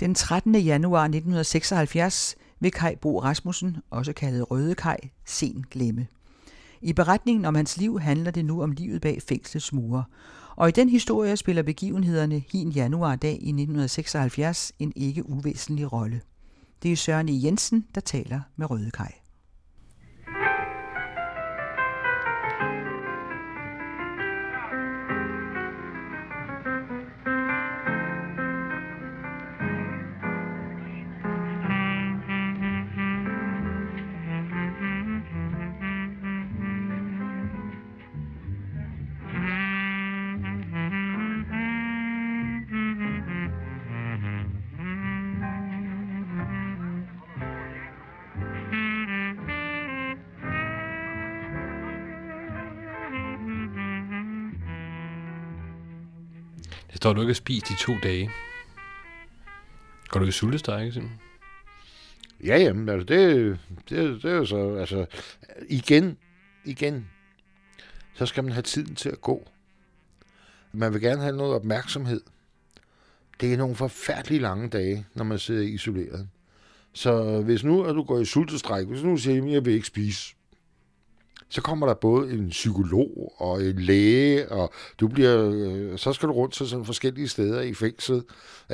Den 13. januar 1976 vil Kai Bo Rasmussen, også kaldet Røde Kai, sen glemme. I beretningen om hans liv handler det nu om livet bag fængslets mure. Og i den historie spiller begivenhederne hin januardag i 1976 en ikke uvæsentlig rolle. Det er Søren E. Jensen, der taler med Røde Kai. Står du ikke og spiser i to dage. Går du i sultestrække simpelthen? Ja, jamen, altså det, det, det er jo så, altså, igen, igen, så skal man have tiden til at gå. Man vil gerne have noget opmærksomhed. Det er nogle forfærdelige lange dage, når man sidder isoleret. Så hvis nu at du går i sultestræk, hvis nu siger, at jeg vil ikke spise, så kommer der både en psykolog og en læge, og du bliver, øh, så skal du rundt til sådan forskellige steder i fængslet,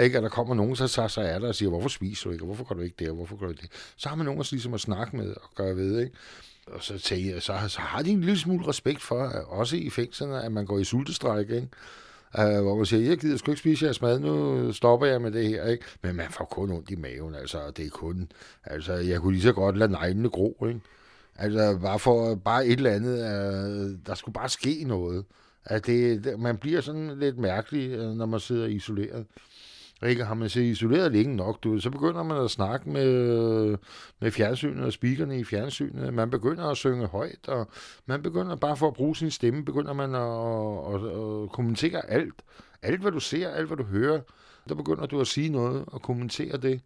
ikke? og der kommer nogen, der tager sig af dig og siger, hvorfor spiser du ikke, og hvorfor går du ikke der, hvorfor går du ikke det? Så har man nogen at, ligesom at snakke med og gøre ved, ikke? Og så, tænker, så, så har de en lille smule respekt for, også i fængslerne, at man går i sultestræk, ikke? Uh, hvor man siger, jeg gider sgu ikke spise jeres mad, nu stopper jeg med det her, ikke? Men man får kun ondt i maven, altså, det er kun, altså, jeg kunne lige så godt lade neglene gro, ikke? Altså bare for bare et eller andet, Øh, der skulle bare ske noget. At det, man bliver sådan lidt mærkelig, øh, når man sidder isoleret. Ikke? Har man siddet isoleret længe nok, du, så begynder man at snakke med, med fjernsynet og speakerne i fjernsynet. Man begynder at synge højt, og man begynder bare for at bruge sin stemme, begynder man at, at, at, at kommentere alt. Alt, hvad du ser, alt, hvad du hører, der begynder du at sige noget og kommentere det.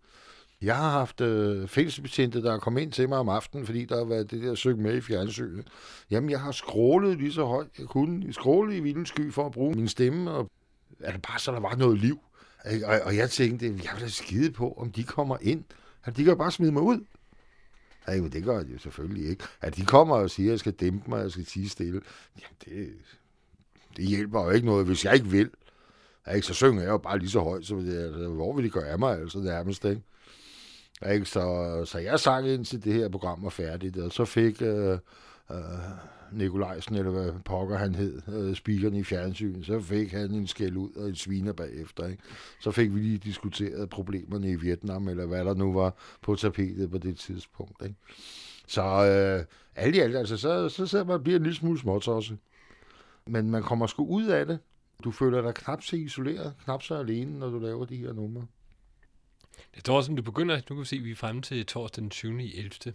Jeg har haft øh, fængselsbetjente, der er kommet ind til mig om aftenen, fordi der har været det der søg med i fjernsynet. Jamen, jeg har skrålet lige så højt jeg kunne. Skrålet i vildens sky for at bruge min stemme, og er det bare så, der var noget liv. Og, og jeg tænkte, jeg vil da skide på, om de kommer ind. At de kan bare smide mig ud. Nej, men det gør de jo selvfølgelig ikke. At de kommer og siger, at jeg skal dæmpe mig, at jeg skal tige stille. Jamen, det, det hjælper jo ikke noget, hvis jeg ikke vil. Ikke, så synger jeg jo bare lige så højt, så det, altså, hvor vil de gøre af mig, altså nærmest, ikke? Ikke? Så, så jeg sang ind til det her program var færdigt, og så fik øh, øh, Nikolajsen, eller hvad pokker han hed, øh, speakeren i fjernsynet, så fik han en skæld ud og en sviner bagefter. Ikke? Så fik vi lige diskuteret problemerne i Vietnam, eller hvad der nu var på tapetet på det tidspunkt. Ikke? Så øh, alt i alt, altså, så, så sidder man og bliver en lille smule småt også. Men man kommer sgu ud af det. Du føler dig knap så isoleret, knap så alene, når du laver de her numre. Det står som du begynder, nu kan vi se, at vi er fremme til torsdag den 20. i 11.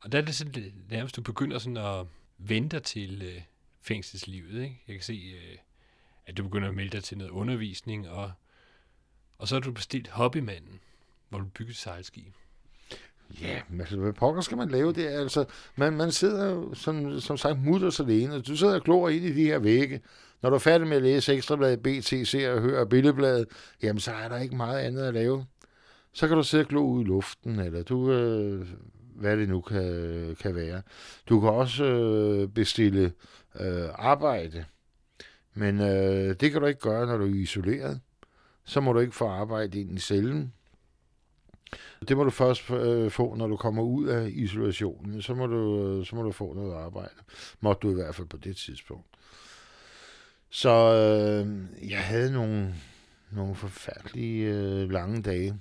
Og der er det sådan nærmest, du begynder sådan at vente til øh, fængselslivet. Ikke? Jeg kan se, øh, at du begynder at melde dig til noget undervisning, og, og så har du bestilt Hobbymanden, hvor du bygger sejlskib. Ja, men altså, hvad pokker skal man lave det? Altså, man, man sidder jo, som, som sagt, mutters alene. og Du sidder og glor ind i de her vægge. Når du er færdig med at læse Ekstrabladet, BT, Se og hører Billedbladet, jamen så er der ikke meget andet at lave så kan du sidde og glo ud i luften, eller du, øh, hvad det nu kan, kan være. Du kan også øh, bestille øh, arbejde, men øh, det kan du ikke gøre, når du er isoleret. Så må du ikke få arbejde ind i cellen. Det må du først øh, få, når du kommer ud af isolationen. Så må du, øh, så må du få noget arbejde. Måtte du i hvert fald på det tidspunkt. Så øh, jeg havde nogle, nogle forfærdelige øh, lange dage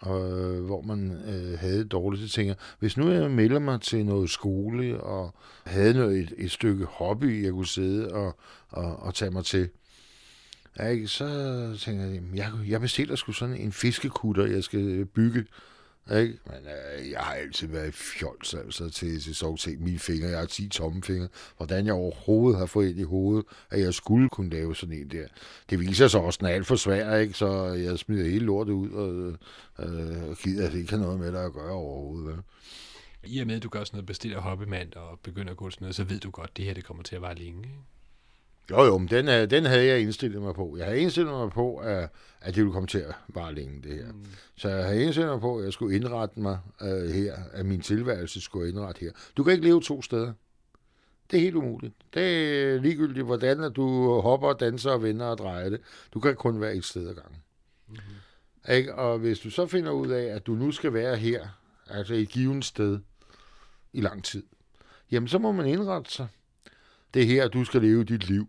og, øh, hvor man øh, havde dårligt, så tænker hvis nu jeg melder mig til noget skole, og havde noget, et, et stykke hobby, jeg kunne sidde og, og, og tage mig til, ikke, så tænker jeg, jeg, jeg bestiller sgu sådan en fiskekutter, jeg skal bygge ikke? Men øh, jeg har altid været fjols altså, til, til så til mine fingre. Jeg har 10 tomme fingre. Hvordan jeg overhovedet har fået ind i hovedet, at jeg skulle kunne lave sådan en der. Det viser sig også, at den er alt for svær, ikke? så jeg smider hele lortet ud og øh, gider at det ikke har noget med dig at gøre overhovedet. Vel? I og med, at du gør sådan noget bestiller hobbymand og begynder at gå sådan noget, så ved du godt, at det her det kommer til at vare længe. Ikke? Jo, jo, men den, den havde jeg indstillet mig på. Jeg havde indstillet mig på, at, at det ville komme til at vare længe, det her. Mm. Så jeg havde indstillet mig på, at jeg skulle indrette mig uh, her, at min tilværelse skulle indrette her. Du kan ikke leve to steder. Det er helt umuligt. Det er ligegyldigt, hvordan du hopper, danser og vender og drejer det. Du kan kun være et sted ad gangen. Mm-hmm. Ikke? Og hvis du så finder ud af, at du nu skal være her, altså i et givet sted, i lang tid, jamen så må man indrette sig. Det er her, du skal leve dit liv.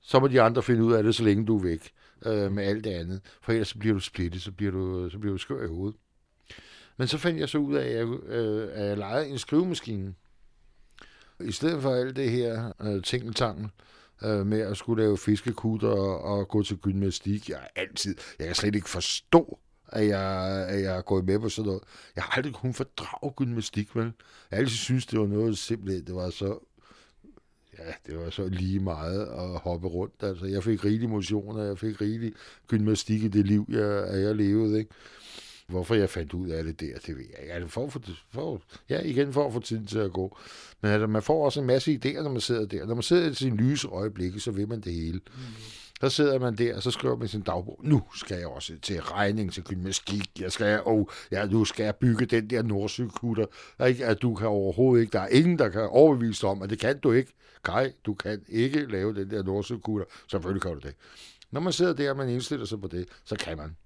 Så må de andre finde ud af det, så længe du er væk øh, med alt det andet. For ellers så bliver du splittet, så bliver du, så bliver du skør i hovedet. Men så fandt jeg så ud af, at jeg, øh, at jeg lejede en skrivemaskine. I stedet for alt det her øh, tingeltangel øh, med at skulle lave fiskekutter og, og gå til gymnastik, jeg altid, jeg kan slet ikke forstå, at jeg, at jeg er gået med på sådan noget. Jeg har aldrig kunnet fordrage gymnastik, vel? Jeg altid synes, det var noget simpelthen, det var så ja, det var så lige meget at hoppe rundt. Altså, jeg fik rigelig motion, og jeg fik rigelig gymnastik i det liv, jeg, jeg levede. Ikke? Hvorfor jeg fandt ud af det der, det ved jeg ikke. Altså, for, for, for, ja, igen for at få tiden til at gå. Men altså, man får også en masse idéer, når man sidder der. Når man sidder i sin lyse øjeblikke, så vil man det hele. Mm. Så sidder man der, og så skriver man sin dagbog. Nu skal jeg også til regning, til gymnastik. Jeg skal, oh, ja, nu skal jeg bygge den der nordsøkutter. Ikke, at du kan overhovedet ikke. Der er ingen, der kan overbevise om, at det kan du ikke. Kai, du kan ikke lave den der nordsøkutter. Selvfølgelig kan du det. Når man sidder der, og man indstiller sig på det, så kan man.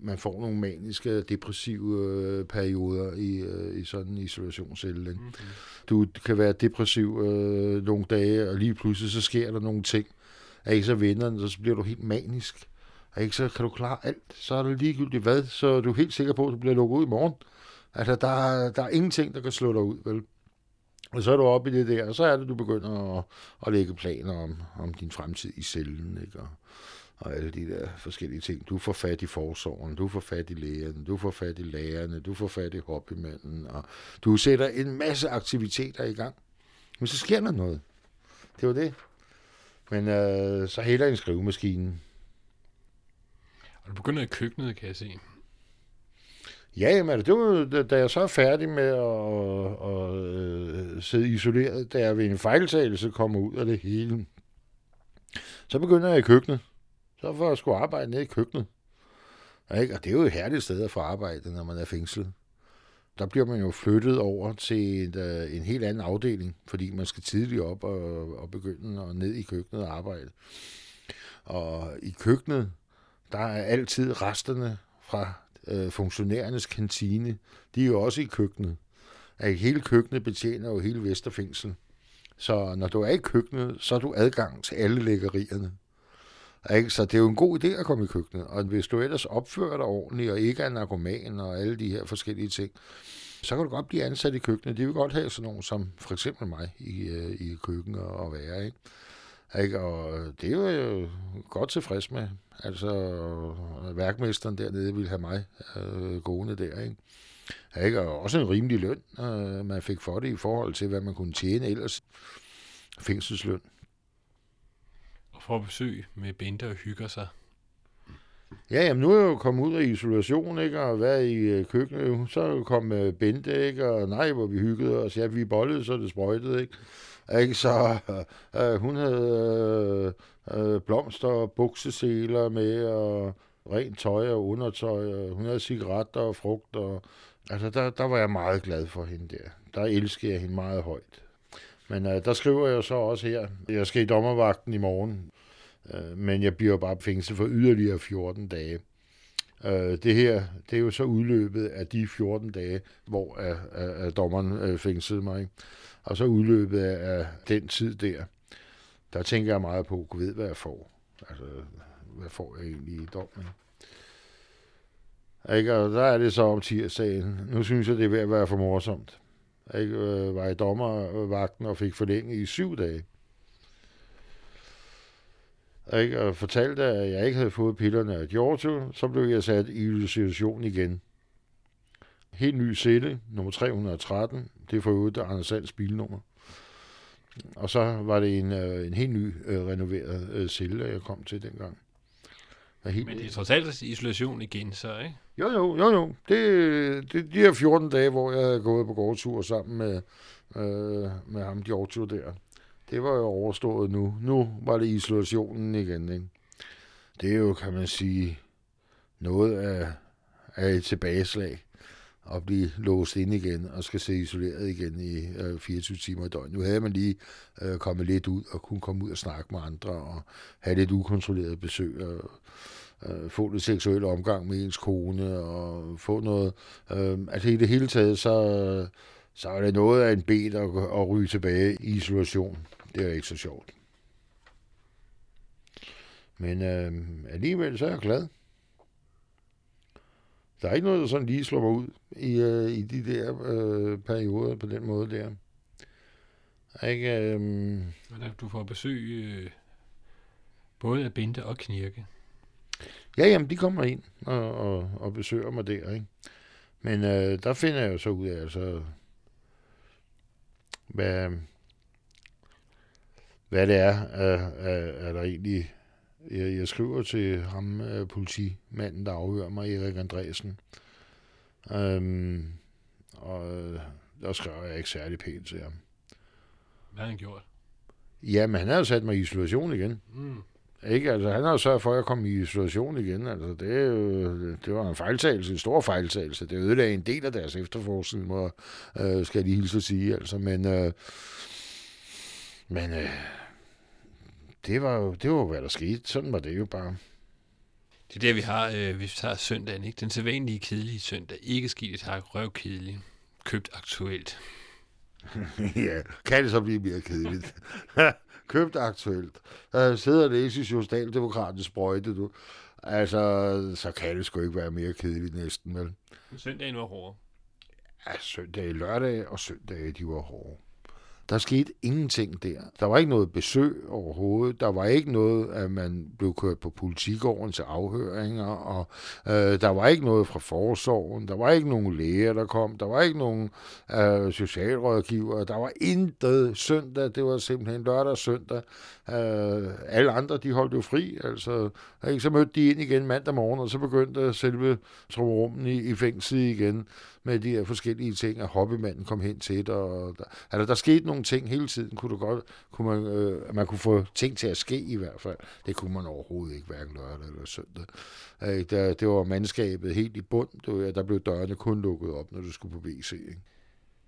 Man får nogle maniske, depressive øh, perioder i, øh, i sådan en isolationscelle. Ikke? Mm-hmm. Du kan være depressiv øh, nogle dage, og lige pludselig så sker der nogle ting, er ikke så vinderen, så bliver du helt manisk. Er ikke så kan du klare alt, så er det ligegyldigt hvad, så er du helt sikker på, at du bliver lukket ud i morgen. Altså, der, der er ingenting, der kan slå dig ud, vel? Og så er du oppe i det der, og så er det, du begynder at, at lægge planer om, om din fremtid i cellen, ikke? Og, og alle de der forskellige ting. Du får fat i forsorgen, du får fat i lægerne, du får fat i lærerne, du får fat i hobbymanden, og du sætter en masse aktiviteter i gang. Men så sker der noget. Det var det. Men øh, så hælder en skrivemaskine. Og du begynder i køkkenet, kan jeg se. Ja, jamen, det var, da jeg så er færdig med at, at, at øh, sidde isoleret, da jeg ved en fejltagelse kommer ud af det hele, så begynder jeg i køkkenet. Så får jeg sgu arbejde nede i køkkenet. Ikke? Og det er jo et herligt sted at få arbejde, når man er fængslet. Der bliver man jo flyttet over til en, øh, en helt anden afdeling, fordi man skal tidligt op og, og begynde at ned i køkkenet og arbejde. Og i køkkenet, der er altid resterne fra øh, funktionærernes kantine. De er jo også i køkkenet. At hele køkkenet betjener jo hele Vesterfængsel. Så når du er i køkkenet, så er du adgang til alle lækkerierne. Ikke? Så det er jo en god idé at komme i køkkenet. Og hvis du ellers opfører dig ordentligt, og ikke er narkoman og alle de her forskellige ting, så kan du godt blive ansat i køkkenet. De vil godt have sådan nogen som for eksempel mig i, øh, i køkkenet og, og være. Ikke? Ikke? Og øh, det er jo øh, godt tilfreds med. Altså, værkmesteren dernede ville have mig øh, gående der. Ikke? Ikke? Og også en rimelig løn, øh, man fik for det i forhold til, hvad man kunne tjene ellers. Fængselsløn får besøg med Bente og hygger sig. Ja, jamen nu er jeg jo kommet ud af isolation, ikke, og været i øh, køkkenet. Så kom Bente, ikke, og nej, hvor vi hyggede os. Ja, vi bollede, så det sprøjtede, ikke. Ikke, så øh, øh, hun havde øh, øh, blomster og bukseseler med, og rent tøj og undertøj, og hun havde cigaretter og frugt, og altså, der, der var jeg meget glad for hende der. Der elskede jeg hende meget højt. Men øh, der skriver jeg så også her, jeg skal i dommervagten i morgen, øh, men jeg bliver bare fængslet for yderligere 14 dage. Øh, det her, det er jo så udløbet af de 14 dage, hvor at, af, af dommeren øh, fængslede mig. Ikke? Og så udløbet af, af den tid der, der tænker jeg meget på, at ved, hvad jeg får. Altså, hvad får jeg egentlig i dommen? Ikke? Og der er det så om tirsdagen. Nu synes jeg, det er ved at være for morsomt. Jeg øh, var i dommervagten og fik forlænget i syv dage. Ikke? Og fortalte, at jeg ikke havde fået pillerne af Giorgio, så blev jeg sat i situation igen. Helt ny celle, nummer 313. Det er for øvrigt Anders Sands bilnummer. Og så var det en, øh, en helt ny øh, renoveret øh, celle, jeg kom til dengang. Helt Men det er trods alt isolation igen, så, ikke? Jo, jo, jo, jo. Det, det, de her 14 dage, hvor jeg havde gået på gårdtur sammen med, øh, med ham, Giorgio der det var jo overstået nu. Nu var det isolationen igen, ikke? Det er jo, kan man sige, noget af, af et tilbageslag at blive låst ind igen og skal se isoleret igen i øh, 24 timer i døgnet. Nu havde man lige øh, kommet lidt ud og kunne komme ud og snakke med andre og have lidt ukontrolleret besøg og øh, få lidt seksuel omgang med ens kone og få noget. Øh, altså i det hele taget, så, så er det noget af en bed at, at ryge tilbage i isolation. Det er ikke så sjovt. Men øh, alligevel så er jeg glad. Der er ikke noget, der sådan lige slår mig ud i, øh, i de der øh, perioder på den måde der. Ikke, øh, du får besøg øh, både af Bente og Knirke. Ja, jamen, de kommer ind og, og, og besøger mig der, ikke? Men øh, der finder jeg jo så ud af, altså, hvad, hvad det er, er, er, er der egentlig... Jeg, jeg skriver til ham, øh, politimanden, der afhører mig, Erik Andresen. Øhm, og øh, der skriver jeg ikke særlig pænt til ham. Hvad har han gjort? Jamen, han har jo sat mig i isolation igen. Mm. Ikke? Altså, han har jo sørget for, at jeg kom i isolation igen. Altså, det, det var en fejltagelse, en stor fejltagelse. Det ødelagde en del af deres efterforskning, må, øh, skal jeg lige hilse at sige. Altså, men øh, men øh, det, var jo, det var hvad der skete. Sådan var det jo bare. Det er der, vi har, øh, hvis vi tager søndagen, ikke? Den sædvanlige kedelige søndag. Ikke skidt et hak, røv kedelig. Købt aktuelt. ja, kan det så blive mere kedeligt? Købt aktuelt. Der sidder og læser i Socialdemokratisk sprøjte, du. Altså, så kan det sgu ikke være mere kedeligt næsten, vel? Søndagen var hård. Ja, søndag, lørdag og søndag, de var hårde. Der skete ingenting der. Der var ikke noget besøg overhovedet. Der var ikke noget, at man blev kørt på politigården til afhøringer, og øh, der var ikke noget fra forsorgen. Der var ikke nogen læger, der kom. Der var ikke nogen øh, socialrådgiver. Der var intet søndag. Det var simpelthen lørdag og søndag. Øh, alle andre, de holdt jo fri. Altså, ikke? Så mødte de ind igen mandag morgen, og så begyndte selve trumrummen i, i fængslet igen med de her forskellige ting, at hobbymanden kom hen til det. Og der, altså, der skete nogle ting hele tiden, kunne, du godt, kunne man, øh, man kunne få ting til at ske i hvert fald. Det kunne man overhovedet ikke, hverken lørdag eller søndag. Øh, der, det var mandskabet helt i bund. Det var, der blev dørene kun lukket op, når du skulle på WC. Ikke?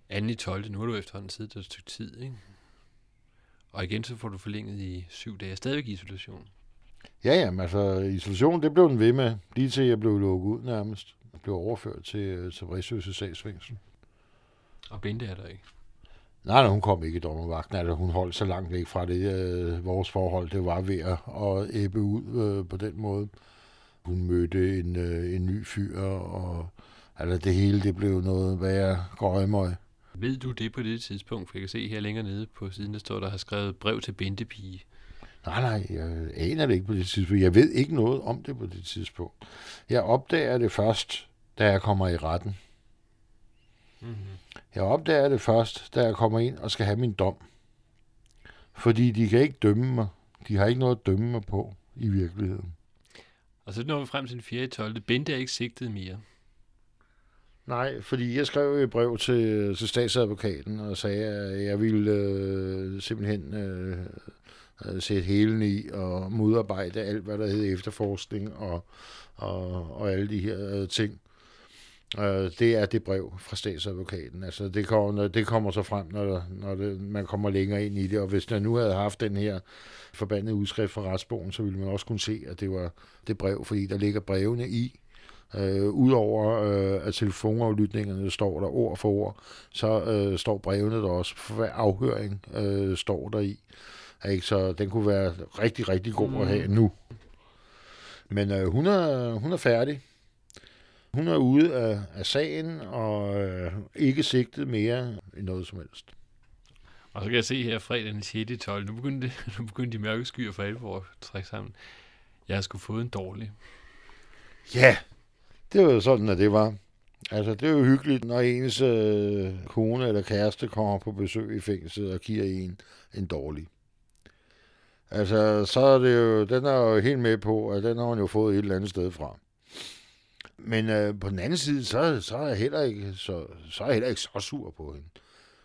Anden i 12. Nu har du efterhånden siddet der et stykke tid, ikke? Og igen så får du forlænget i syv dage. Stadigvæk i isolation. Ja, jamen altså, isolation, det blev den ved med, lige til jeg blev lukket ud nærmest. Jeg blev overført til, til Vræsøse sagsfængsel. Og Bente er der ikke. Nej, nej, hun kom ikke i dommervagten. Altså, hun holdt så langt væk fra det. Øh, vores forhold, det var ved at, at æbbe ud øh, på den måde. Hun mødte en, øh, en ny fyr, og altså, det hele det blev noget værre grøgmøg. Ved du det på det tidspunkt? For jeg kan se her længere nede på siden, der står, der har skrevet brev til Bentepige. Nej, nej, jeg aner det ikke på det tidspunkt. Jeg ved ikke noget om det på det tidspunkt. Jeg opdager det først, da jeg kommer i retten. Mm-hmm. Jeg opdager det først, da jeg kommer ind og skal have min dom. Fordi de kan ikke dømme mig. De har ikke noget at dømme mig på i virkeligheden. Og så når vi frem til den 4. 12. Bente er ikke sigtet mere. Nej, fordi jeg skrev et brev til, til statsadvokaten og sagde, at jeg ville øh, simpelthen øh, Øh, sætte helen i og modarbejde alt, hvad der hed efterforskning og, og, og alle de her øh, ting. Øh, det er det brev fra statsadvokaten. Altså, det, kommer, det kommer så frem, når, når det, man kommer længere ind i det. Og hvis der nu havde haft den her forbandede udskrift fra retsbogen, så ville man også kunne se, at det var det brev, fordi der ligger brevene i. Øh, Udover øh, at telefonaflytningerne står der ord for ord, så øh, står brevene der også for hver afhøring øh, står der i. Ikke? Så den kunne være rigtig, rigtig god at have nu. Men øh, hun, er, hun er færdig. Hun er ude af, af sagen og øh, ikke sigtet mere end noget som helst. Og så kan jeg se her fredag den 6. 12. Nu begyndte, nu begyndte de mørke skyer for alvor at trække sammen. Jeg har sgu fået en dårlig. Ja, det var jo sådan, at det var. Altså, det er jo hyggeligt, når ens øh, kone eller kæreste kommer på besøg i fængslet og giver en en dårlig. Altså, så er det jo, den er jo helt med på, at den har hun jo fået et eller andet sted fra. Men øh, på den anden side, så, så, er jeg heller ikke, så, så er jeg heller ikke så sur på hende.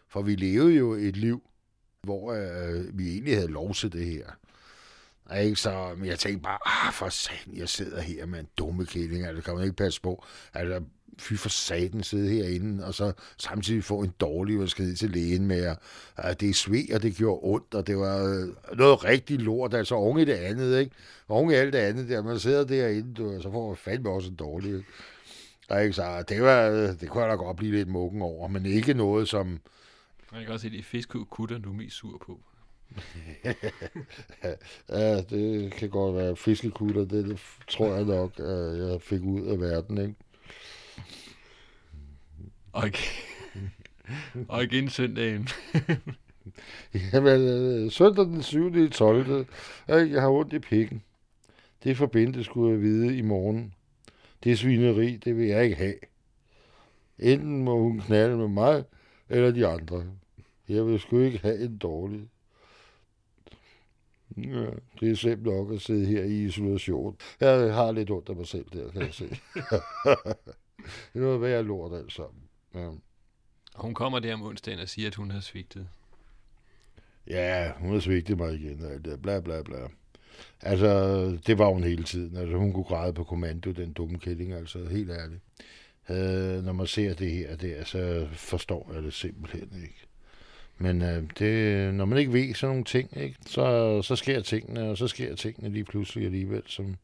For vi levede jo et liv hvor øh, vi egentlig havde lov til det her. Ikke? Så, men jeg tænkte bare, ah, for satan, jeg sidder her med en dumme kælling, altså, kan man ikke passe på. Altså, fy for satan sidde herinde, og så samtidig få en dårlig, og skal til lægen med, at det er sved, og det gjorde ondt, og det var øh, noget rigtig lort, altså unge i det andet, ikke? Unge i alt det andet der, man sidder derinde, du, så får man fandme også en dårlig, ikke? Ikke, så det, var, det kunne jeg da godt blive lidt mukken over, men ikke noget, som... Jeg kan også se, at det er fiskekutter, du er mest sur på. ja, det kan godt være fiskekutter, det, det tror jeg nok, at jeg fik ud af verden, ikke? Og, og igen søndagen. Jamen, øh, søndag den 7. 12. Jeg har ondt i pikken. Det forbindte skulle jeg vide i morgen. Det er svineri, det vil jeg ikke have. Enten må hun knalde med mig, eller de andre. Jeg vil sgu ikke have en dårlig. Ja, det er slemt nok at sidde her i isolation. Jeg har lidt ondt af mig selv der, kan jeg se. det er noget værd lort alt sammen. Ja. Hun kommer der om onsdagen og siger, at hun har svigtet. Ja, hun har svigtet mig igen. Og alt det, bla bla bla. Altså, det var hun hele tiden. Altså, hun kunne græde på kommando, den dumme kælling, altså, helt ærligt. Øh, når man ser det her, det, så forstår jeg det simpelthen ikke. Men øh, det, når man ikke ved sådan nogle ting, ikke, så, så sker tingene, og så sker tingene lige pludselig alligevel. Som,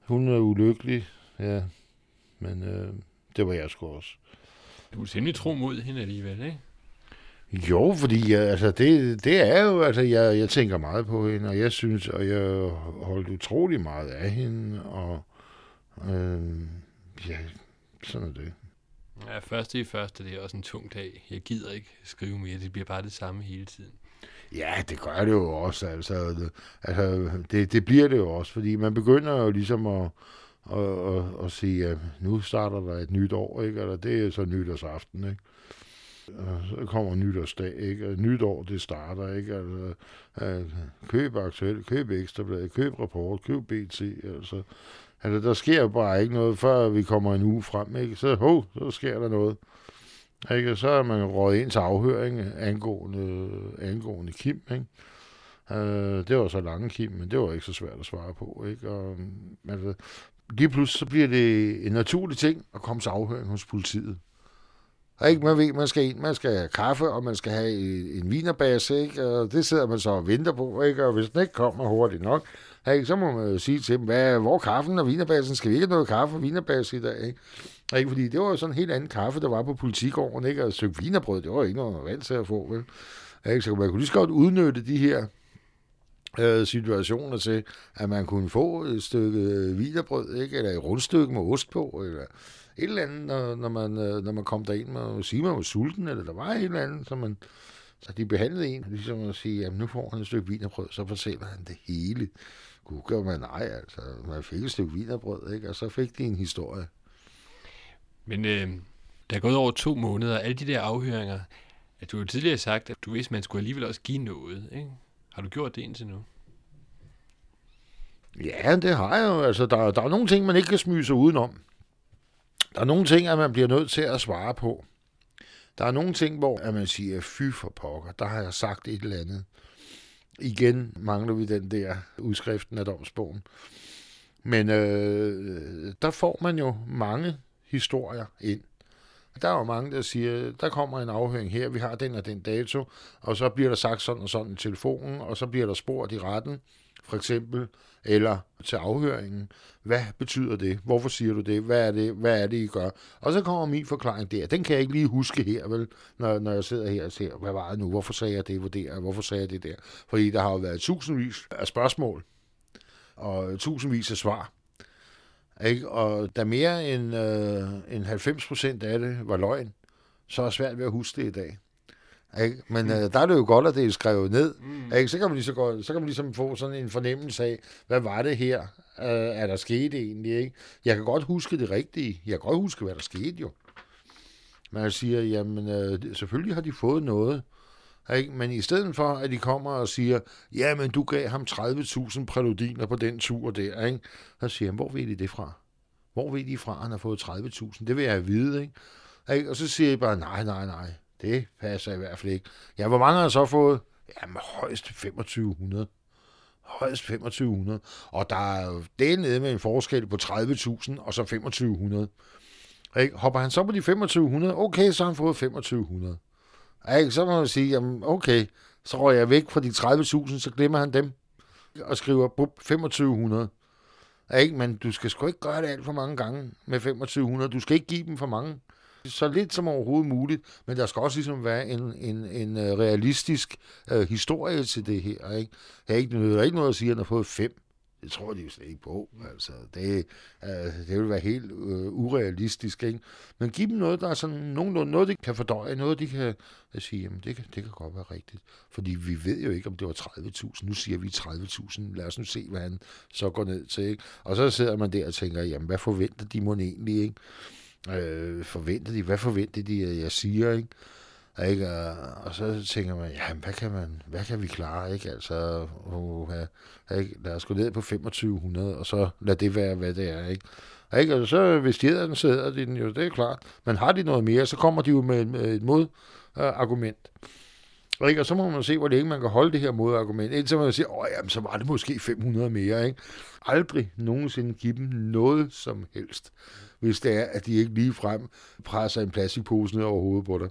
hun er ulykkelig, ja, men øh, det var jeg sgu også. Du er simpelthen tro mod hende alligevel, ikke? Jo, fordi altså, det, det er jo, altså, jeg, jeg tænker meget på hende, og jeg synes, og jeg holdt utrolig meget af hende, og øh, ja, sådan er det. Ja, første i første, det er også en tung dag. Jeg gider ikke skrive mere, det bliver bare det samme hele tiden. Ja, det gør det jo også, altså, det, altså det, det bliver det jo også, fordi man begynder jo ligesom at, og, og, og sige, at nu starter der et nyt år, ikke? eller det er så nytårsaften, ikke? Og så kommer nytårsdag, ikke? Og nytår, det starter, ikke? Altså, køb aktuelt, køb ekstrabladet, køb rapport, køb BT, altså. Altså, der sker bare ikke noget, før vi kommer en uge frem, ikke? Så, ho, så sker der noget. Ikke? Så er man råd ind til afhøring angående, angående Kim, ikke? Uh, det var så lange Kim, men det var ikke så svært at svare på, ikke? Og, altså, lige pludselig så bliver det en naturlig ting at komme til afhøring hos politiet. Og ikke, man ved, man skal ind, man skal have kaffe, og man skal have en, en vinerbase, ikke? Og det sidder man så og venter på, ikke? Og hvis den ikke kommer hurtigt nok, ikke? så må man jo sige til dem, hvad, hvor kaffen og vinerbasen? Skal vi ikke have noget kaffe og vinerbase i dag, ikke? Ikke? Fordi det var jo sådan en helt anden kaffe, der var på politigården, ikke? Og et stykke vinerbrød, det var ikke noget vant til at få, vel? Ikke? Så man kunne lige så godt udnytte de her øh, situationer til, at man kunne få et stykke vinerbrød, ikke? Eller et rundstykke med ost på, eller et eller andet, når, når, man, øh, når man kom derind, man sige, man var sulten, eller der var et eller andet, så man, så de behandlede en, ligesom at sige, at nu får han et stykke vinerbrød, så fortæller han det hele. Gud gør man nej, altså. Man fik et stykke vinerbrød, ikke? Og så fik de en historie. Men øh, der er gået over to måneder, alle de der afhøringer, at du jo tidligere sagt, at du vidste, at man skulle alligevel også give noget, ikke? Har du gjort det indtil nu? Ja, det har jeg jo. Altså, der, der er nogle ting, man ikke kan smyge sig udenom. Der er nogle ting, at man bliver nødt til at svare på. Der er nogle ting, hvor at man siger, fy for pokker, der har jeg sagt et eller andet. Igen mangler vi den der udskriften af domsbogen. Men øh, der får man jo mange historier ind. Der er jo mange, der siger, der kommer en afhøring her, vi har den og den dato, og så bliver der sagt sådan og sådan i telefonen, og så bliver der spurgt i retten, for eksempel, eller til afhøringen. Hvad betyder det? Hvorfor siger du det? Hvad er det, Hvad er det I gør? Og så kommer min forklaring der. Den kan jeg ikke lige huske her, vel, når, når jeg sidder her og ser, hvad var det nu? Hvorfor sagde jeg det vurderer? Hvorfor sagde jeg det der? Fordi der har jo været tusindvis af spørgsmål, og tusindvis af svar. Ikke? Og da mere end, øh, end 90 procent af det var løgn, så er det svært ved at huske det i dag. Ikke? Men mm. øh, der er det jo godt, at det er skrevet ned. Mm. Ikke? Så, kan man lige så, godt, så kan man ligesom få sådan en fornemmelse af, hvad var det her, øh, er der skete egentlig. Ikke? Jeg kan godt huske det rigtige. Jeg kan godt huske, hvad der skete jo. Man siger, jamen øh, selvfølgelig har de fået noget. Ikke? Men i stedet for, at de kommer og siger, ja, men du gav ham 30.000 præludiner på den tur der, ikke? så siger han, hvor ved de det fra? Hvor ved de fra, at han har fået 30.000? Det vil jeg vide, ikke? ikke? Og så siger jeg bare, nej, nej, nej Det passer i hvert fald ikke. Ja, hvor mange har jeg så fået? Jamen, højst 2500. Højst 2500. Og der er jo det nede med en forskel på 30.000 og så 2500. Ikke? Hopper han så på de 2500, okay, så har han fået 2500. Ikke? Så må man sige, jamen okay, så røg jeg væk fra de 30.000, så glemmer han dem og skriver bup, 2500. Ikke? Men du skal sgu ikke gøre det alt for mange gange med 2500. Du skal ikke give dem for mange. Så lidt som overhovedet muligt, men der skal også ligesom være en, en, en øh, realistisk øh, historie til det her. Ikke? Der er ikke, der er ikke noget at sige, at han har fået fem. Det tror de jo slet ikke på. Altså, det, uh, det vil være helt uh, urealistisk. Ikke? Men giv dem noget, der er sådan nogenlunde noget, de kan fordøje, noget, de kan at sige, jamen det kan, det kan godt være rigtigt. Fordi vi ved jo ikke, om det var 30.000. Nu siger vi 30.000. Lad os nu se, hvad han så går ned til. Ikke? Og så sidder man der og tænker, jamen hvad forventer de må egentlig? Ikke? Øh, forventer de? Hvad forventer de, at jeg siger? Ikke? Ikke? Og, og så tænker man, ja, hvad kan, man, hvad kan vi klare? Ikke? Altså, uh, ikke? lad os gå ned på 2500, og så lad det være, hvad det er. Ikke? Ikke? Og så hvis de den, så hedder de den jo, det er klart. Men har de noget mere, så kommer de jo med, med et modargument. Ikke? Og så må man se, hvor længe man kan holde det her modargument. Indtil man siger, åh, jamen, så var det måske 500 mere. Ikke? Aldrig nogensinde give dem noget som helst, hvis det er, at de ikke lige frem presser en plastikpose ned over hovedet på dig.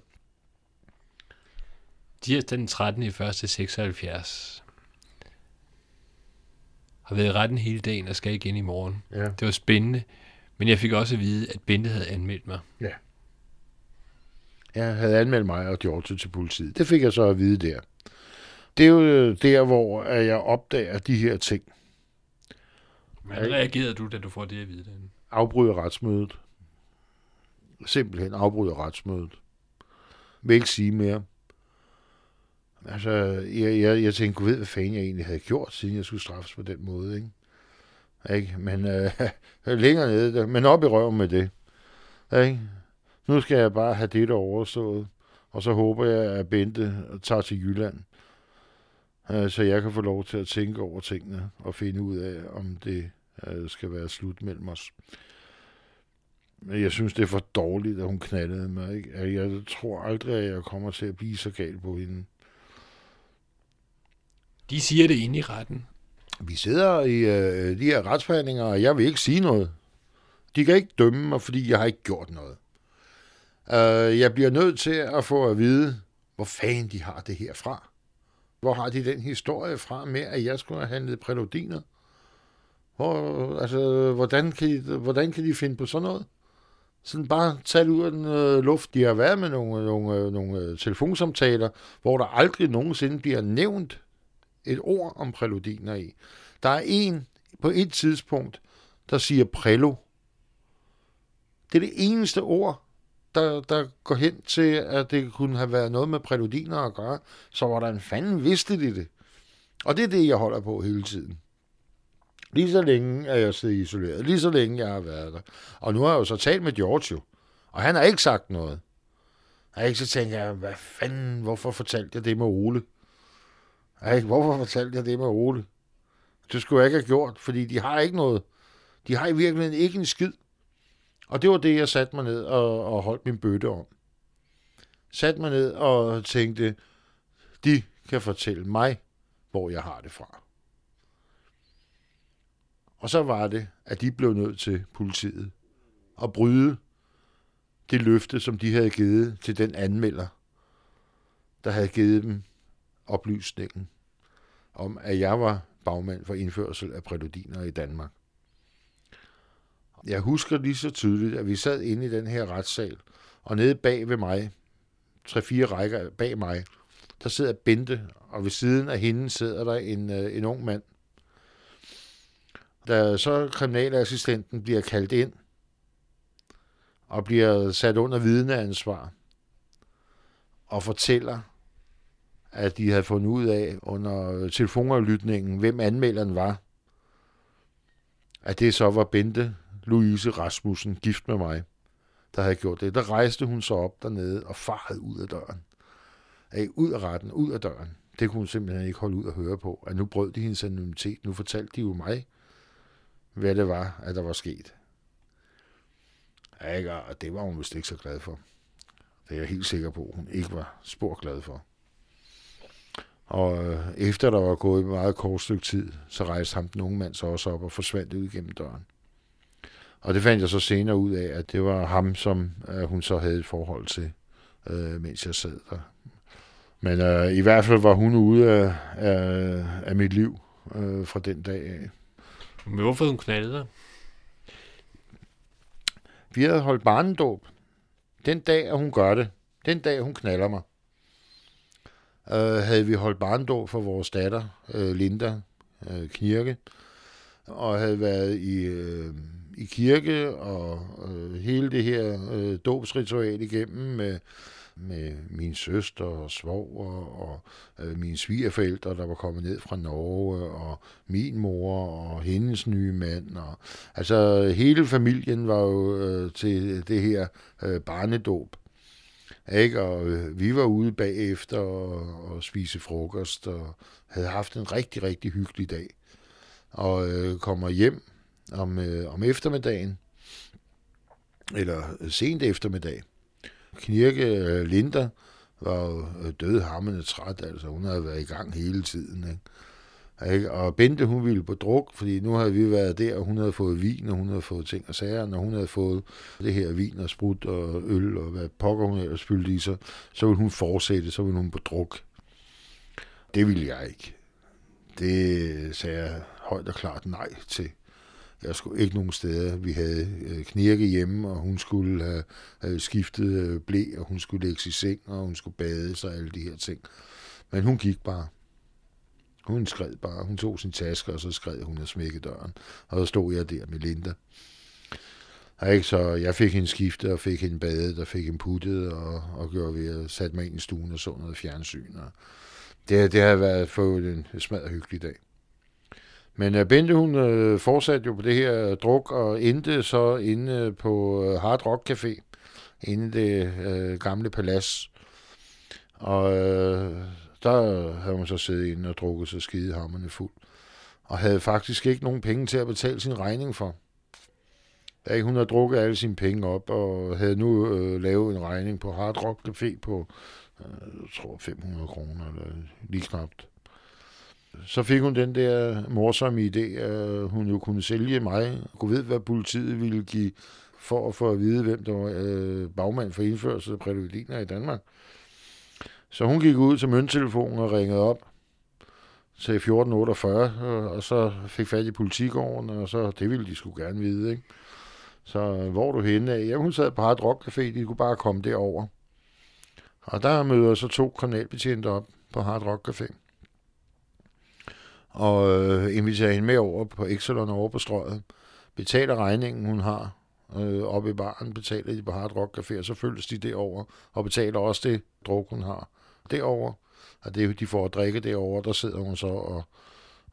Tirsdag den 13. i 1. 76 har været i retten hele dagen og skal igen i morgen. Ja. Det var spændende, men jeg fik også at vide, at Bente havde anmeldt mig. Ja. Jeg havde anmeldt mig og George til politiet. Det fik jeg så at vide der. Det er jo der, hvor jeg opdager de her ting. Hvordan reagerede du, da du får det at vide? Den? Afbryder retsmødet. Simpelthen afbryder retsmødet. Vil ikke sige mere. Altså, jeg, jeg, jeg tænkte, gud ved, hvad fanden jeg egentlig havde gjort, siden jeg skulle straffes på den måde, ikke? ikke? Men øh, længere nede, men op i røven med det. Ikke? Nu skal jeg bare have det der overstået, og så håber jeg, at Bente tager til Jylland, øh, så jeg kan få lov til at tænke over tingene og finde ud af, om det øh, skal være slut mellem os. Men jeg synes, det er for dårligt, at hun knaldede mig. Ikke? Altså, jeg tror aldrig, at jeg kommer til at blive så gal på hende. De siger det inde i retten. Vi sidder i øh, de her retsforhandlinger, og jeg vil ikke sige noget. De kan ikke dømme mig, fordi jeg har ikke gjort noget. Øh, jeg bliver nødt til at få at vide, hvor fanden de har det her fra. Hvor har de den historie fra med, at jeg skulle have handlet præludiner? Hvor, altså, hvordan kan, de, hvordan kan de finde på sådan noget? Sådan bare talt ud af den øh, luft. De har været med nogle, nogle, øh, nogle øh, telefonsamtaler, hvor der aldrig nogensinde bliver nævnt et ord om præludiner i. Der er en på et tidspunkt, der siger prælo. Det er det eneste ord, der, der går hen til, at det kunne have været noget med præludiner at gøre. Så hvordan fanden vidste de det. Og det er det, jeg holder på hele tiden. Lige så længe er jeg siddet isoleret. Lige så længe jeg har været der. Og nu har jeg jo så talt med Giorgio. Og han har ikke sagt noget. Og ikke så tænker jeg, hvad fanden, hvorfor fortalte jeg det med Ole? Ej, hvorfor fortalte jeg det med Ole? Det skulle jeg ikke have gjort, fordi de har ikke noget. De har i virkeligheden ikke en skid. Og det var det, jeg satte mig ned og, og holdt min bøtte om. Satte mig ned og tænkte, de kan fortælle mig, hvor jeg har det fra. Og så var det, at de blev nødt til politiet at bryde det løfte, som de havde givet til den anmelder, der havde givet dem oplysningen om, at jeg var bagmand for indførsel af præludiner i Danmark. Jeg husker lige så tydeligt, at vi sad inde i den her retssal, og nede bag ved mig, tre-fire rækker bag mig, der sidder Bente, og ved siden af hende sidder der en, øh, en ung mand. Da så kriminalassistenten bliver kaldt ind, og bliver sat under vidneansvar, og fortæller, at de havde fundet ud af under telefonaflytningen, hvem anmelderen var, at det så var Bente Louise Rasmussen, gift med mig, der havde gjort det. Der rejste hun så op dernede og farede ud af døren. Af, ud af retten, ud af døren. Det kunne hun simpelthen ikke holde ud at høre på. At nu brød de hendes anonymitet. Nu fortalte de jo mig, hvad det var, at der var sket. Ikke? Og det var hun vist ikke så glad for. Det er jeg helt sikker på, hun ikke var spor glad for. Og øh, efter der var gået et meget kort stykke tid, så rejste ham den unge mand så også op og forsvandt ud gennem døren. Og det fandt jeg så senere ud af, at det var ham, som øh, hun så havde et forhold til, øh, mens jeg sad der. Men øh, i hvert fald var hun ude af, af, af mit liv øh, fra den dag af. Men hvorfor hun knaldede dig? Vi havde holdt barnedåb. Den dag, at hun gør det, den dag, hun knaller mig, øh, havde vi holdt barndåb for vores datter, øh, Linda øh, Knirke, og havde været i, øh, i kirke og øh, hele det her øh, dåbsritual igennem med, med min søster og svoger og øh, mine svigerforældre, der var kommet ned fra Norge, og min mor og hendes nye mand. Og, altså hele familien var jo øh, til det her øh, barnedåb. Ikke? Og øh, vi var ude bagefter og, og spise frokost, og havde haft en rigtig, rigtig hyggelig dag. Og øh, kommer hjem om, øh, om eftermiddagen, eller øh, sent eftermiddag. Knirke øh, Linda var jo øh, død hammende træt, altså hun havde været i gang hele tiden. Ikke? Ikke? Og Bente, hun ville på druk, fordi nu havde vi været der, og hun havde fået vin, og hun havde fået ting og sager, og når hun havde fået det her vin og sprut og øl, og hvad pokker hun ellers fyldte i sig, så ville hun fortsætte, så ville hun på druk. Det ville jeg ikke. Det sagde jeg højt og klart nej til. Jeg skulle ikke nogen steder. Vi havde øh, knirke hjemme, og hun skulle have, have skiftet øh, blæ, og hun skulle lægge i seng, og hun skulle bade sig og alle de her ting. Men hun gik bare. Hun skred bare. Hun tog sin taske, og så skred hun og smækkede døren. Og så stod jeg der med Linda. Og ikke, så jeg fik hende skiftet, og fik hende badet, og fik hende puttet, og, og gjorde ved at sætte mig ind i stuen og så noget fjernsyn. Og det, det har været for en smadret hyggelig dag. Men uh, Bente, hun uh, fortsatte jo på det her druk, og endte så inde på uh, Hard Rock Café, inde i det uh, gamle palads. Og uh, der havde man så siddet inde og drukket sig skide hammerne fuld. Og havde faktisk ikke nogen penge til at betale sin regning for. Da hun havde drukket alle sine penge op, og havde nu øh, lavet en regning på Hard Rock Café på, øh, jeg tror 500 kroner, eller lige knapt. Så fik hun den der morsomme idé, at hun jo kunne sælge mig. Kunne ved, hvad politiet ville give for at få at vide, hvem der var øh, bagmand for indførelse af præludiner i Danmark. Så hun gik ud til mønttelefonen og ringede op til 1448, øh, og så fik fat i politigården, og så, det ville de skulle gerne vide, ikke? Så øh, hvor er du henne af? Jamen, hun sad på Hard Rock Café, de kunne bare komme derover. Og der møder så to kriminalbetjente op på Hard Rock Café. Og øh, inviterer hende med over på Exelon over på strøget. Betaler regningen, hun har øh, oppe i baren, betaler de på Hard Rock Café, og så følges de derover og betaler også det druk, hun har derover. Og det, de får at drikke derover, der sidder hun så og,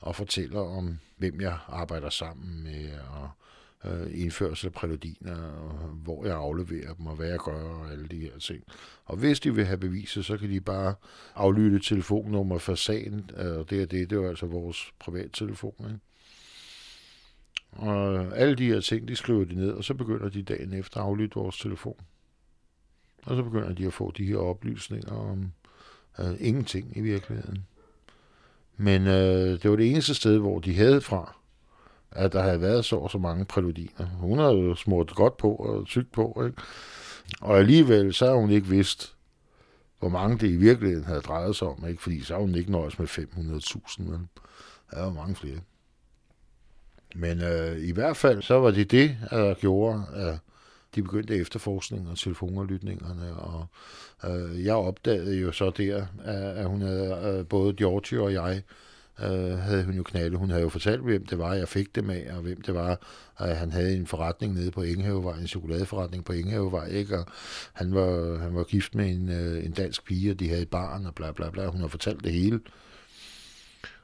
og fortæller om, hvem jeg arbejder sammen med, og øh, indførsel af præludiner, og hvor jeg afleverer dem, og hvad jeg gør, og alle de her ting. Og hvis de vil have beviser, så kan de bare aflytte telefonnummer for sagen, øh, og det er det, det er altså vores privattelefon. Ikke? Og alle de her ting, de skriver de ned, og så begynder de dagen efter at aflytte vores telefon. Og så begynder de at få de her oplysninger om øh, ingenting i virkeligheden. Men øh, det var det eneste sted, hvor de havde fra, at der havde været så og så mange præludiner. Hun havde jo smurt godt på og tygt på, ikke? Og alligevel, så har hun ikke vidst, hvor mange det i virkeligheden havde drejet sig om, ikke? Fordi så har hun ikke nøjes med 500.000, men der var mange flere. Men øh, i hvert fald, så var det det, der gjorde, at de begyndte efterforskningen og telefonaflytningerne, og øh, jeg opdagede jo så der, at, hun havde, øh, både Giorgio og jeg, øh, havde hun jo knaldet. Hun havde jo fortalt, hvem det var, jeg fik det med, og hvem det var, at han havde en forretning nede på Ingehavevej, en chokoladeforretning på Ingehavevej, ikke? og han var, han var gift med en, øh, en dansk pige, og de havde et barn, og bla bla bla. Hun har fortalt det hele.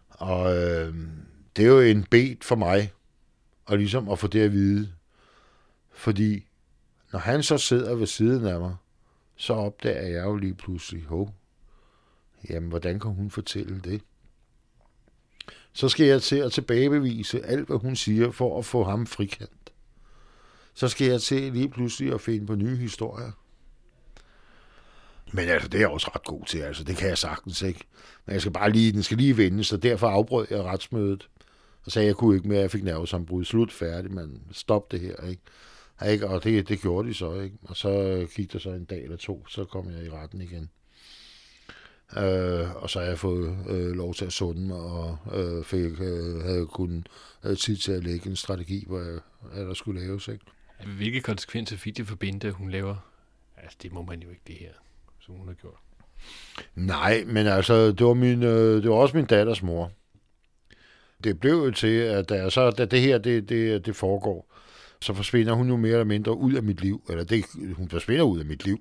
Og øh, det er jo en bed for mig, og ligesom at få det at vide. Fordi når han så sidder ved siden af mig, så opdager jeg jo lige pludselig, hov, jamen hvordan kan hun fortælle det? Så skal jeg til at tilbagebevise alt, hvad hun siger, for at få ham frikendt. Så skal jeg til lige pludselig at finde på nye historier. Men altså, det er jeg også ret god til, altså. Det kan jeg sagtens, ikke? Men jeg skal bare lige, den skal lige vende, så derfor afbrød jeg retsmødet. Og sagde, at jeg kunne ikke mere, jeg fik nervesambrudt. Slut, færdig, men stop det her, ikke? Ikke? Og det, det gjorde de så, ikke? Og så gik der så en dag eller to, så kom jeg i retten igen. Øh, og så har jeg fået øh, lov til at sunde mig, og øh, fik, øh, havde kun øh, tid til at lægge en strategi, hvor jeg, hvad der skulle laves. Ikke? Hvilke konsekvenser fik det for Bente, hun laver? Altså, det må man jo ikke, det her, som hun har gjort. Nej, men altså, det var, min, øh, det var også min datters mor. Det blev jo til, at da, så, da det her det, det, det foregår, så forsvinder hun jo mere eller mindre ud af mit liv. Eller det, hun forsvinder ud af mit liv.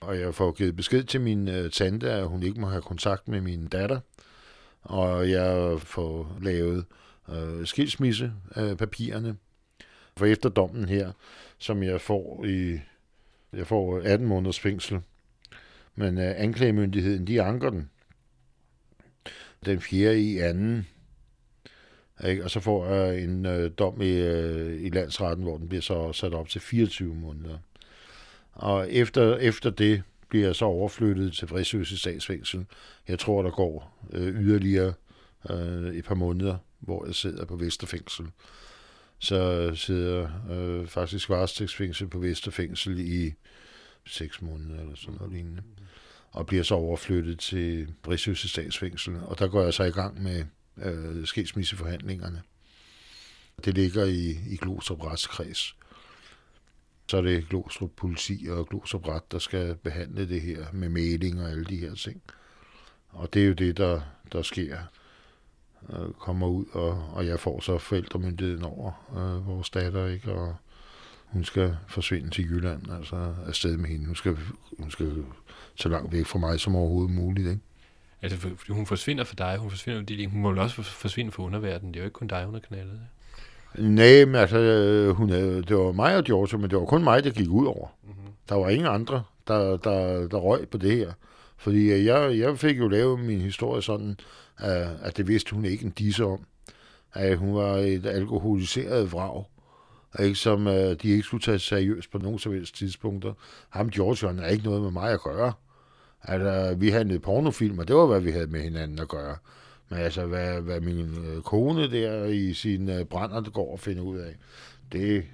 Og jeg får givet besked til min øh, tante, at hun ikke må have kontakt med min datter. Og jeg får lavet øh, skilsmissepapirerne. Øh, for efter dommen her, som jeg får i jeg får øh, 18 måneders fængsel. Men øh, anklagemyndigheden, de anker den. Den 4. i anden. Ikke? Og så får jeg en øh, dom i, øh, i landsretten, hvor den bliver så sat op til 24 måneder. Og efter, efter det bliver jeg så overflyttet til Vræsøse statsfængsel. Jeg tror, der går øh, yderligere øh, et par måneder, hvor jeg sidder på Vesterfængsel. Så sidder jeg øh, faktisk varetægtsfængsel på Vesterfængsel i 6 måneder eller sådan noget lignende. Og bliver så overflyttet til Vræsøse statsfængsel. Og der går jeg så i gang med øh, skilsmisseforhandlingerne. Det ligger i, i Glostrup retskreds så er det Glostrup politi og Glostrup ret, der skal behandle det her med mailing og alle de her ting. Og det er jo det, der, der sker. Øh, kommer ud, og, og jeg får så forældremyndigheden over øh, vores datter, ikke? Og hun skal forsvinde til Jylland, altså afsted med hende. Hun skal, hun skal så langt væk fra mig som overhovedet muligt, ikke? Altså, hun forsvinder for dig, hun forsvinder for Hun må vel også forsvinde for underverdenen. Det er jo ikke kun dig, hun har knaldet. Nej, men altså, øh, hun det var mig og Giorgio, men det var kun mig, der gik ud over. Mm-hmm. Der var ingen andre, der, der, der røg på det her. Fordi øh, jeg, jeg fik jo lavet min historie sådan, at det vidste hun ikke en disse om. At hun var et alkoholiseret vrag, ikke, som uh, de ikke skulle tage seriøst på nogen som helst tidspunkter. Ham Giorgio, han er ikke noget med mig at gøre. Altså, vi handlede pornofilm, og det var, hvad vi havde med hinanden at gøre. Men altså, hvad, hvad min øh, kone der i sin øh, brænder går og finder ud af, det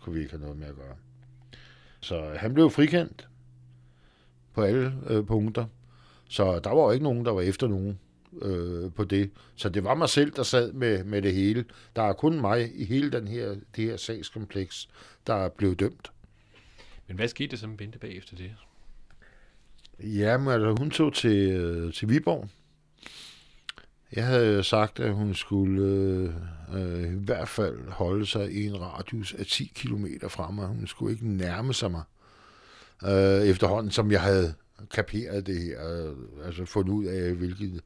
kunne vi ikke have noget med at gøre. Så øh, han blev frikendt på alle øh, punkter. Så øh, der var jo ikke nogen, der var efter nogen øh, på det. Så det var mig selv, der sad med, med det hele. Der er kun mig i hele den her, det her sagskompleks, der er blevet dømt. Men hvad skete der så med Bente bagefter det? Jamen, altså, hun tog til, øh, til Viborg jeg havde sagt, at hun skulle øh, øh, i hvert fald holde sig i en radius af 10 km fra mig. Hun skulle ikke nærme sig mig. Øh, efterhånden, som jeg havde kaperet det her, øh, altså fundet ud af, hvilket,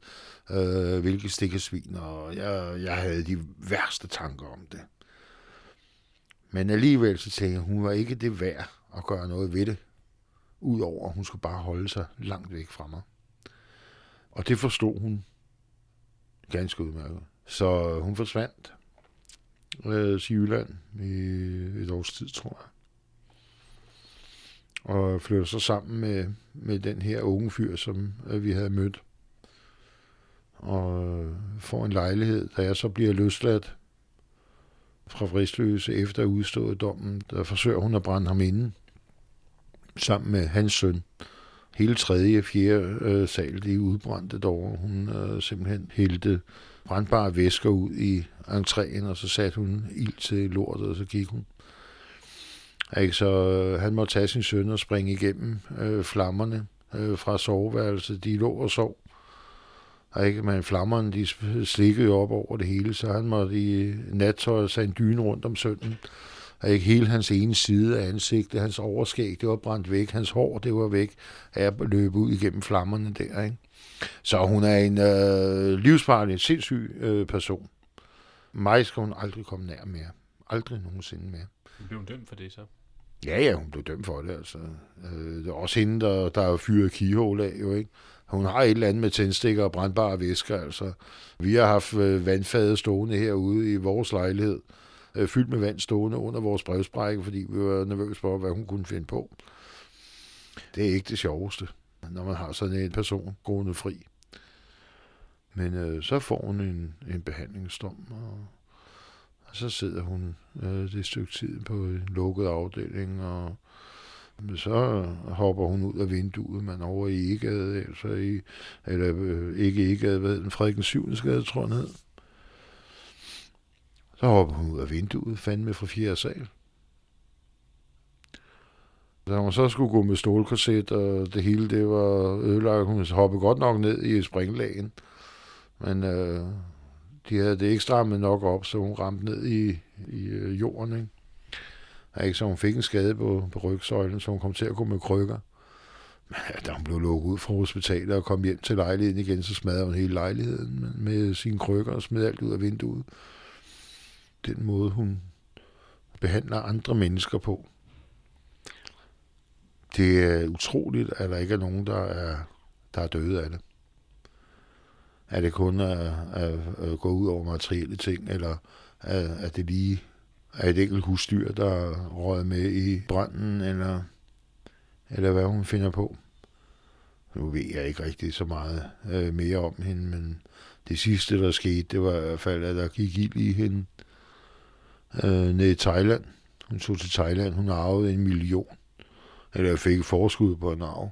øh, hvilke stikkesvin, og jeg, jeg havde de værste tanker om det. Men alligevel så tænkte jeg, hun var ikke det værd at gøre noget ved det, udover at hun skulle bare holde sig langt væk fra mig. Og det forstod hun ganske udmærket. Så hun forsvandt øh, til Jylland i et års tid, tror jeg. Og flyttede så sammen med, med den her unge fyr, som øh, vi havde mødt. Og øh, får en lejlighed, da jeg så bliver løsladt fra Fristløse efter udstået dommen, der forsøger hun at brænde ham inden sammen med hans søn hele tredje, fjerde øh, sal, de udbrændte derovre. Hun øh, simpelthen hældte brandbare væsker ud i entréen, og så satte hun ild til lortet, og så gik hun. Ikke, så øh, han måtte tage sin søn og springe igennem øh, flammerne øh, fra soveværelset. De lå og sov. Ikke, men flammerne de slikkede op over det hele, så han måtte i nattøj sig en dyne rundt om sønnen og ikke hele hans ene side af ansigtet, hans overskæg, det var brændt væk, hans hår, det var væk, af at løbe ud igennem flammerne der, ikke? Så hun er en øh, livsfarlig, sindssyg øh, person. Mig skal hun aldrig komme nær mere. Aldrig nogensinde mere. Blev hun dømt for det så? Ja, ja, hun blev dømt for det, altså. Øh, det er også hende, der, der er fyret kihål af, jo, ikke? Hun har et eller andet med tændstikker og brandbare væsker, altså. Vi har haft øh, vandfade stående herude i vores lejlighed, øh, fyldt med vand stående under vores brevsprække, fordi vi var nervøse for, hvad hun kunne finde på. Det er ikke det sjoveste, når man har sådan en person gående fri. Men øh, så får hun en, en behandlingsdom, og, og så sidder hun øh, det stykke tid på en lukket afdeling, og så hopper hun ud af vinduet, man over i Egade, altså i, eller øh, ikke Egade, hvad den, Frederik 7. skade, tror jeg, ned. Så hopper hun ud af vinduet, fandme fra fjerde sal. Da hun så skulle gå med stålkorset, og det hele det var ødelagt, hun hoppede godt nok ned i springlagen. Men øh, de havde det ikke strammet nok op, så hun ramte ned i, i øh, jorden. Ikke? Ikke? Så hun fik en skade på, på rygsøjlen, så hun kom til at gå med krykker. Men da hun blev lukket ud fra hospitalet og kom hjem til lejligheden igen, så smadrede hun hele lejligheden med sine krykker og smed alt ud af vinduet. Den måde, hun behandler andre mennesker på. Det er utroligt, at der ikke er nogen, der er, der er døde af det. Er det kun at, at, at gå ud over materielle ting, eller at, at det lige er et enkelt husdyr, der røg med i branden, eller, eller hvad hun finder på. Nu ved jeg ikke rigtig så meget øh, mere om hende, men det sidste, der skete, det var i hvert fald, at der gik ild i hende øh, nede i Thailand. Hun tog til Thailand, hun arvede en million. Eller jeg fik forskud på en arv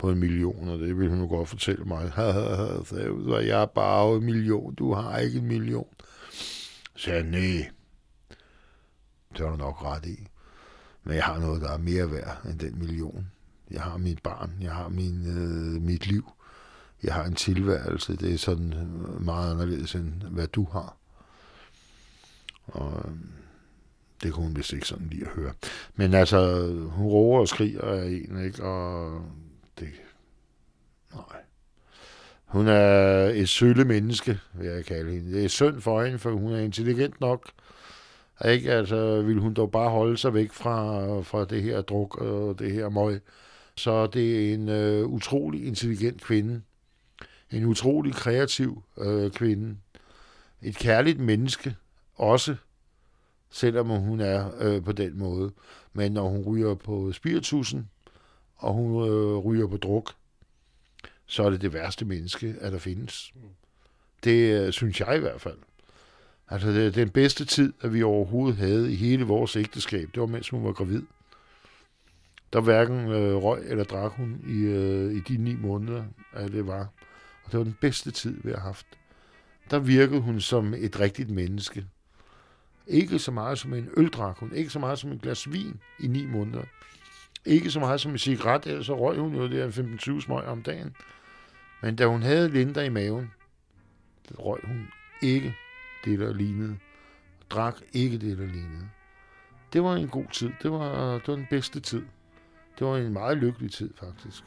på en million, og det ville hun jo godt fortælle mig. så jeg er bare en million, du har ikke en million. Så sagde jeg, nej, det har du nok ret i. Men jeg har noget, der er mere værd end den million. Jeg har mit barn, jeg har min, øh, mit liv, jeg har en tilværelse. Det er sådan øh, meget anderledes end hvad du har. Og øhm, det kunne hun vist ikke sådan lige at høre. Men altså, hun roer og skriger af en, ikke? Og det... Nej. Hun er et sølle menneske, vil jeg kalde hende. Det er synd for hende, for hun er intelligent nok ikke? Altså, ville hun dog bare holde sig væk fra, fra det her druk og det her møg. Så det er en øh, utrolig intelligent kvinde. En utrolig kreativ øh, kvinde. Et kærligt menneske også, selvom hun er øh, på den måde. Men når hun ryger på spiritusen, og hun øh, ryger på druk, så er det det værste menneske, at der findes. Det øh, synes jeg i hvert fald. Altså, det er den bedste tid, at vi overhovedet havde i hele vores ægteskab, det var mens hun var gravid. Der hverken øh, røg eller drak hun i, øh, i de ni måneder, at det var. Og det var den bedste tid, vi har haft. Der virkede hun som et rigtigt menneske. Ikke så meget som en øldrak hun, ikke så meget som en glas vin i ni måneder. Ikke så meget som en cigaret, ellers så røg hun jo der 15-20 smøg om dagen. Men da hun havde Linda i maven, røg hun ikke det, der lignede. Drak ikke det, der lignede. Det var en god tid. Det var, det var den bedste tid. Det var en meget lykkelig tid, faktisk.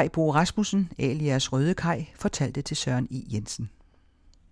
Kai Bo Rasmussen, alias Røde Kai, fortalte til Søren I. Jensen.